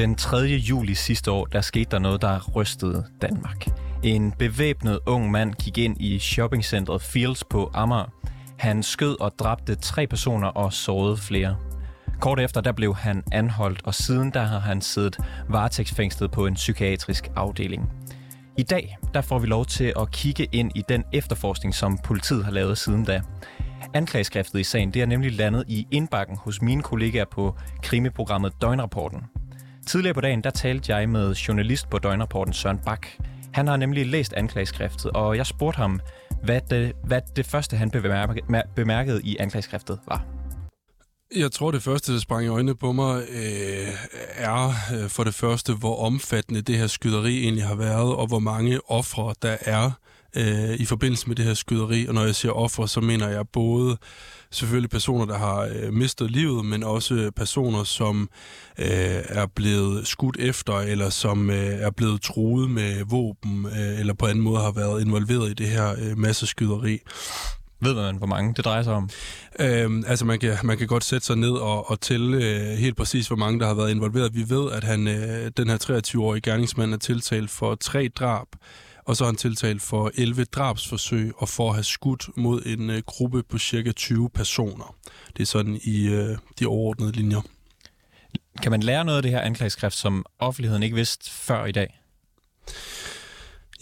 Den 3. juli sidste år, der skete der noget, der rystede Danmark. En bevæbnet ung mand gik ind i shoppingcentret Fields på Amager. Han skød og dræbte tre personer og sårede flere. Kort efter der blev han anholdt, og siden der har han siddet varetægtsfængslet på en psykiatrisk afdeling. I dag der får vi lov til at kigge ind i den efterforskning, som politiet har lavet siden da. Anklageskriftet i sagen det er nemlig landet i indbakken hos mine kollegaer på krimiprogrammet Døgnrapporten. Tidligere på dagen der talte jeg med journalist på Døgnrapporten Søren Bak. Han har nemlig læst anklageskriftet, og jeg spurgte ham, hvad det, hvad det første han bemærkede i anklageskriftet var. Jeg tror, det første, der sprang i øjnene på mig, øh, er øh, for det første, hvor omfattende det her skyderi egentlig har været, og hvor mange ofre der er øh, i forbindelse med det her skyderi. Og når jeg siger ofre, så mener jeg både selvfølgelig personer, der har øh, mistet livet, men også personer, som øh, er blevet skudt efter, eller som øh, er blevet truet med våben, øh, eller på anden måde har været involveret i det her øh, masseskyderi. Ved man, hvor mange det drejer sig om? Øhm, altså, man kan, man kan godt sætte sig ned og, og tælle øh, helt præcis, hvor mange der har været involveret. Vi ved, at han, øh, den her 23-årige gerningsmand er tiltalt for tre drab, og så er han tiltalt for 11 drabsforsøg og for at have skudt mod en øh, gruppe på cirka 20 personer. Det er sådan i øh, de overordnede linjer. Kan man lære noget af det her anklageskrift, som offentligheden ikke vidste før i dag?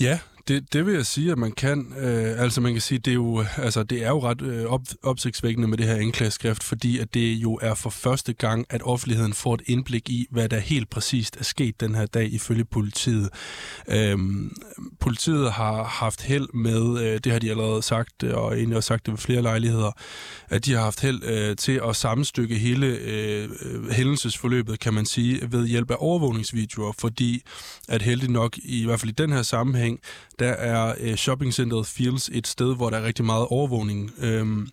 Ja, det, det vil jeg sige, at man kan. Øh, altså man kan sige, det er jo, altså, det er jo ret øh, op, opsigtsvækkende med det her anklageskrift, fordi at det jo er for første gang, at offentligheden får et indblik i, hvad der helt præcist er sket den her dag ifølge politiet. Øh, politiet har haft held med, øh, det har de allerede sagt, øh, og egentlig også sagt det ved flere lejligheder, at de har haft held øh, til at sammenstykke hele øh, hændelsesforløbet, kan man sige, ved hjælp af overvågningsvideoer, fordi at heldig nok, i hvert fald i den her sammenhæng, der er øh, shoppingcenteret Fields et sted, hvor der er rigtig meget overvågning. Øhm,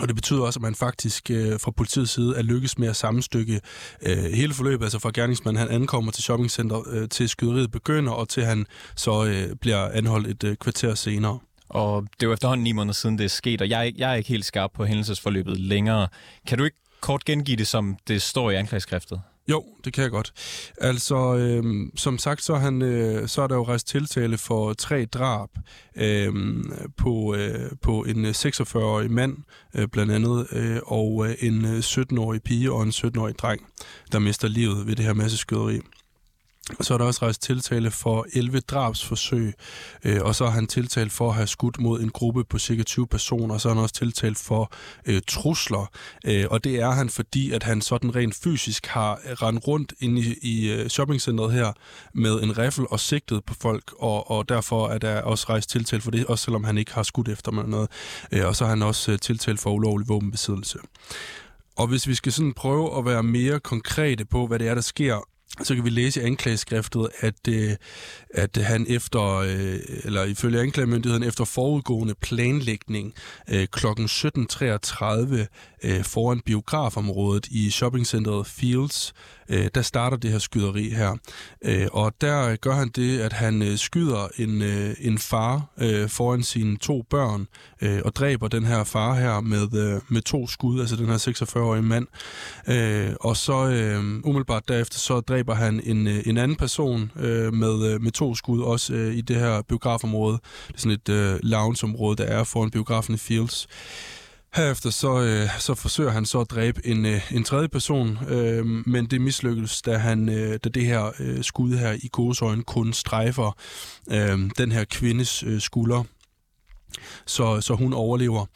og det betyder også, at man faktisk øh, fra politiets side er lykkes med at sammenstykke øh, hele forløbet, altså fra gerningsmanden han ankommer til shoppingcenter, øh, til skyderiet begynder, og til han så øh, bliver anholdt et øh, kvarter senere. Og det er jo efterhånden ni måneder siden, det er sket, og jeg, jeg er ikke helt skarp på hændelsesforløbet længere. Kan du ikke kort gengive det, som det står i anklageskriftet? Jo, det kan jeg godt. Altså, øh, som sagt, så er, han, øh, så er der jo rejst tiltale for tre drab øh, på, øh, på en øh, 46-årig mand, øh, blandt andet, øh, og øh, en øh, 17-årig pige og en 17-årig dreng, der mister livet ved det her masseskyderi. Og så er der også rejst tiltale for 11 drabsforsøg, øh, og så har han tiltalt for at have skudt mod en gruppe på cirka 20 personer, og så er han også tiltalt for øh, trusler. Øh, og det er han, fordi at han sådan rent fysisk har rendt rundt ind i, i øh, shoppingcentret her med en riffel og sigtet på folk, og, og derfor er der også rejst tiltale for det, også selvom han ikke har skudt efter mig noget. Øh, og så har han også øh, tiltalt for ulovlig våbenbesiddelse. Og hvis vi skal sådan prøve at være mere konkrete på, hvad det er, der sker så kan vi læse i anklageskriftet, at, øh, at han efter, øh, eller ifølge anklagemyndigheden, efter forudgående planlægning øh, kl. 17.33 øh, foran biografområdet i shoppingcenteret Fields, øh, der starter det her skyderi her. Øh, og der gør han det, at han øh, skyder en, øh, en far øh, foran sine to børn, øh, og dræber den her far her med, øh, med to skud, altså den her 46-årige mand. Øh, og så øh, umiddelbart derefter, så dræber han en, øh, en anden person øh, med, øh, med to skud, også øh, i det her biografområde. Det er sådan et øh, loungeområde, der er foran biografen i Fields. Herefter så, øh, så forsøger han så at dræbe en, øh, en tredje person, øh, men det mislykkes, da, han, øh, da det her øh, skud her i gåsøjne kun strejfer øh, den her kvindes øh, skulder så, så hun overlever.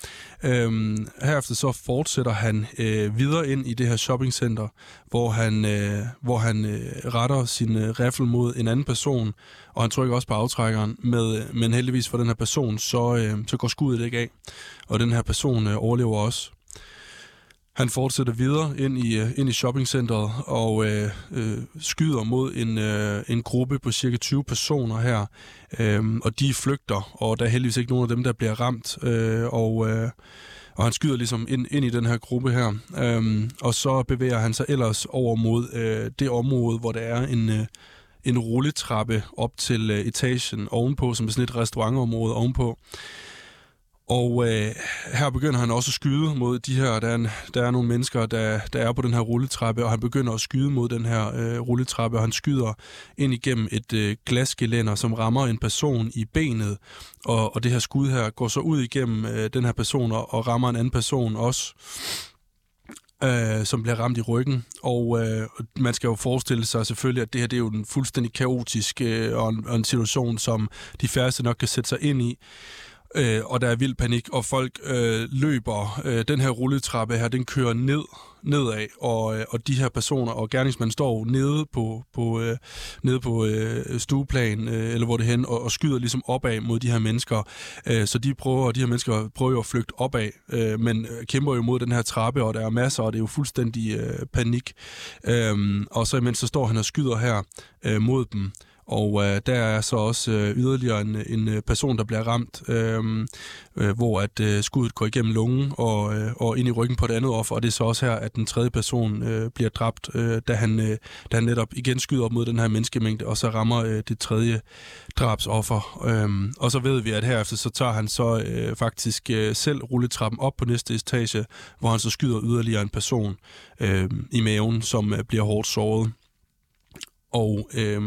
Øhm, herefter så fortsætter han øh, videre ind i det her shoppingcenter, hvor han, øh, hvor han øh, retter sin øh, riffel mod en anden person, og han trykker også på aftrækkeren, med, men heldigvis for den her person, så, øh, så går skuddet ikke af, og den her person øh, overlever også. Han fortsætter videre ind i, øh, ind i shoppingcenteret og øh, øh, skyder mod en, øh, en gruppe på cirka 20 personer her. øh, og de flygter, og der er heldigvis ikke nogen af dem, der bliver ramt. øh, og, øh, og han skyder ligesom ind, ind i den her gruppe her. øh, og så bevæger han sig ellers over mod øh, det område, hvor der er en... Øh, en rulletrappe op til øh, etagen ovenpå, som er sådan et restaurantområde ovenpå. Og øh, her begynder han også at skyde mod de her, der er, en, der er nogle mennesker, der, der er på den her rulletrappe, og han begynder at skyde mod den her øh, rulletrappe, og han skyder ind igennem et øh, glasgelænder, som rammer en person i benet, og, og det her skud her går så ud igennem øh, den her person og, og rammer en anden person også øh, som bliver ramt i ryggen. Og øh, man skal jo forestille sig selvfølgelig, at det her det er jo en fuldstændig kaotisk øh, og, en, og en situation, som de færreste nok kan sætte sig ind i øh, og der er vild panik, og folk øh, løber. Øh, den her rulletrappe her, den kører ned nedad, og, øh, og de her personer og gerningsmanden står nede på, på, øh, nede på øh, stueplan, øh, eller hvor det hen, og, og skyder ligesom opad mod de her mennesker. Øh, så de prøver, de her mennesker prøver jo at flygte opad, øh, men øh, kæmper jo mod den her trappe, og der er masser, og det er jo fuldstændig øh, panik. Øh, og så imens så står han og skyder her øh, mod dem. Og øh, der er så også øh, yderligere en, en øh, person, der bliver ramt, øh, øh, hvor at øh, skuddet går igennem lungen og, øh, og ind i ryggen på det andet offer. Og det er så også her, at den tredje person øh, bliver dræbt, øh, da, han, øh, da han netop igen skyder op mod den her menneskemængde, og så rammer øh, det tredje drabsoffer. Øh, og så ved vi, at herefter så tager han så øh, faktisk øh, selv rulletrappen op på næste etage, hvor han så skyder yderligere en person øh, i maven, som øh, bliver hårdt såret. Og øh,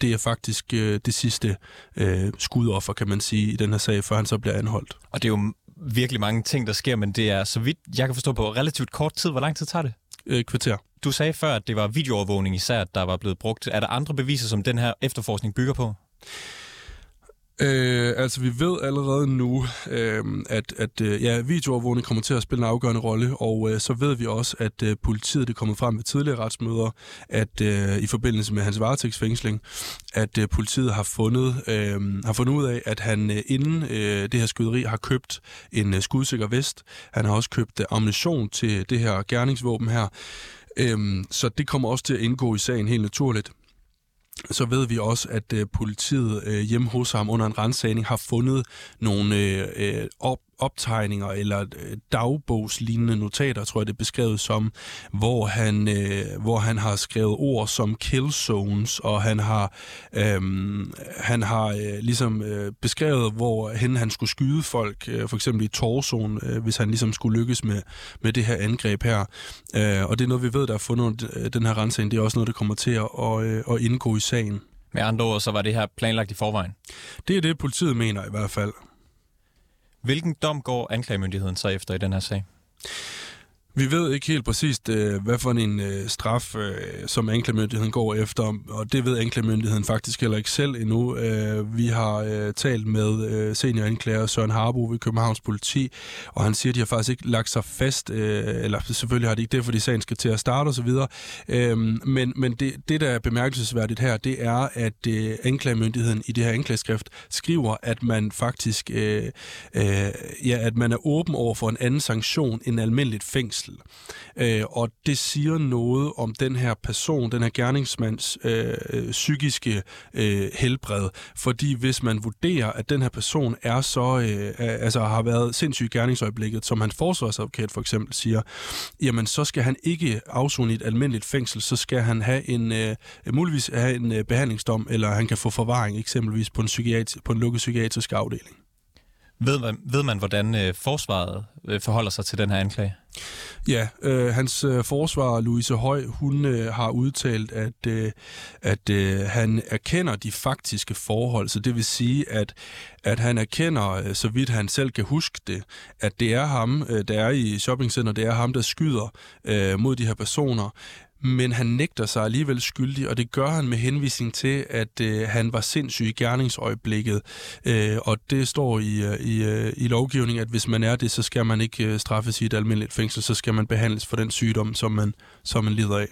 det er faktisk øh, det sidste øh, skudoffer, kan man sige, i den her sag, før han så bliver anholdt. Og det er jo virkelig mange ting, der sker, men det er, så vidt jeg kan forstå, på relativt kort tid. Hvor lang tid tager det? Øh, kvarter. Du sagde før, at det var videoovervågning især, der var blevet brugt. Er der andre beviser, som den her efterforskning bygger på? Øh, altså, vi ved allerede nu, øh, at, at øh, ja, videoovervågning kommer til at spille en afgørende rolle, og øh, så ved vi også, at øh, politiet det er kommet frem ved tidligere retsmøder, at øh, i forbindelse med hans varetægtsfængsling, at øh, politiet har fundet, øh, har fundet ud af, at han øh, inden øh, det her skyderi har købt en øh, skudsikker vest. Han har også købt øh, ammunition til det her gerningsvåben her. Øh, så det kommer også til at indgå i sagen helt naturligt så ved vi også, at øh, politiet øh, hjemme hos ham under en rensagning har fundet nogle øh, øh op, optegninger eller øh, dagbogslignende notater, tror jeg det er beskrevet som, hvor han, øh, hvor han har skrevet ord som kill zones, og han har, øh, han har øh, ligesom øh, beskrevet, hvor hen han skulle skyde folk, øh, for eksempel i torsoen, øh, hvis han ligesom skulle lykkes med, med det her angreb her. Øh, og det er noget, vi ved, der er fundet øh, den her rensning. Det er også noget, der kommer til at, at, øh, at indgå i sagen. Med andre ord, så var det her planlagt i forvejen? Det er det, politiet mener i hvert fald. Hvilken dom går anklagemyndigheden så efter i den her sag? Vi ved ikke helt præcist, øh, hvad for en øh, straf, øh, som anklagemyndigheden går efter, og det ved anklagemyndigheden faktisk heller ikke selv endnu. Øh, vi har øh, talt med øh, senioranklager Søren Harbo ved Københavns Politi, og han siger, at de har faktisk ikke lagt sig fast, eller selvfølgelig har de ikke det, fordi sagen skal til at starte osv., øhm, men, men det, det, der er bemærkelsesværdigt her, det er, at anklagemyndigheden i det her anklageskrift skriver, at man faktisk ja, at man er åben over for en anden sanktion end almindeligt fængsel fængsel. Øh, og det siger noget om den her person, den her gerningsmands øh, øh, psykiske øh, helbred. Fordi hvis man vurderer, at den her person er så, øh, altså har været sindssygt gerningsøjeblikket, som hans forsvarsadvokat for eksempel siger, jamen så skal han ikke afzone i et almindeligt fængsel, så skal han have en, øh, muligvis have en øh, behandlingsdom, eller han kan få forvaring eksempelvis på en, psykiatri, på en lukket psykiatrisk afdeling. Ved man, ved man hvordan øh, forsvaret øh, forholder sig til den her anklage? Ja, øh, hans øh, forsvar, Louise Høj, hun øh, har udtalt, at, øh, at øh, han erkender de faktiske forhold, så det vil sige, at, at han erkender, øh, så vidt han selv kan huske det, at det er ham, øh, der er i shoppingcenter, det er ham, der skyder øh, mod de her personer, men han nægter sig alligevel skyldig, og det gør han med henvisning til, at øh, han var sindssyg i gerningsøjeblikket. Øh, og det står i, øh, i, øh, i lovgivningen, at hvis man er det, så skal man ikke øh, straffes i et almindeligt fængsel, så skal man behandles for den sygdom, som man, som man lider af.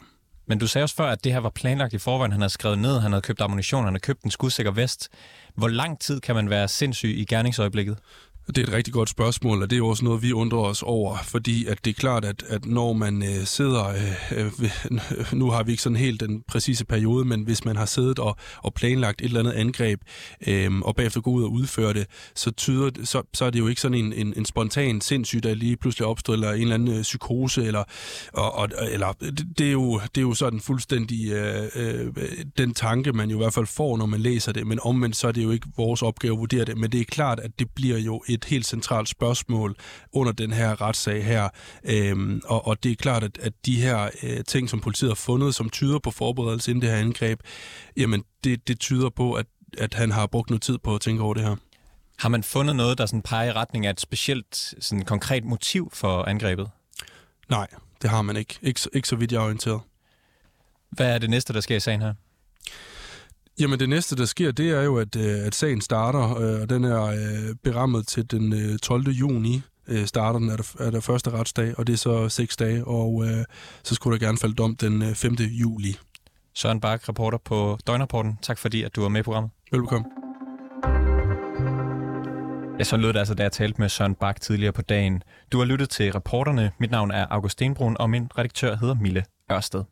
Men du sagde også før, at det her var planlagt i forvejen. Han havde skrevet ned, han havde købt ammunition, han havde købt en skudsikker vest. Hvor lang tid kan man være sindssyg i gerningsøjeblikket? Det er et rigtig godt spørgsmål, og det er også noget, vi undrer os over, fordi at det er klart, at, at når man øh, sidder, øh, øh, nu har vi ikke sådan helt den præcise periode, men hvis man har siddet og, og planlagt et eller andet angreb, øh, og bagefter går ud og udfører det, så, tyder, så, så er det jo ikke sådan en, en, en spontan sindssyg, der lige pludselig opstår, eller en eller anden øh, psykose, eller, og, og, eller det, det, er jo, det er jo sådan fuldstændig øh, øh, den tanke, man jo i hvert fald får, når man læser det, men omvendt så er det jo ikke vores opgave at vurdere det, men det er klart, at det bliver jo et helt centralt spørgsmål under den her retssag her. Øhm, og, og det er klart, at, at de her øh, ting, som politiet har fundet, som tyder på forberedelse inden det her angreb, jamen det, det tyder på, at, at han har brugt noget tid på at tænke over det her. Har man fundet noget, der sådan peger i retning af et specielt sådan konkret motiv for angrebet? Nej, det har man ikke. Ikke, ikke så vidt jeg er orienteret. Hvad er det næste, der sker i sagen her? Jamen det næste, der sker, det er jo, at, øh, at sagen starter, øh, og den er øh, berammet til den 12. juni starter den, er der, er der første retsdag, og det er så seks dage, og øh, så skulle der gerne falde dom den 5. juli. Søren Bak, reporter på Døgnrapporten. Tak fordi, at du var med i programmet. Velkommen. Ja, så lød det altså, da jeg talte med Søren Bak tidligere på dagen. Du har lyttet til reporterne. Mit navn er August Stenbrun, og min redaktør hedder Mille Ørsted.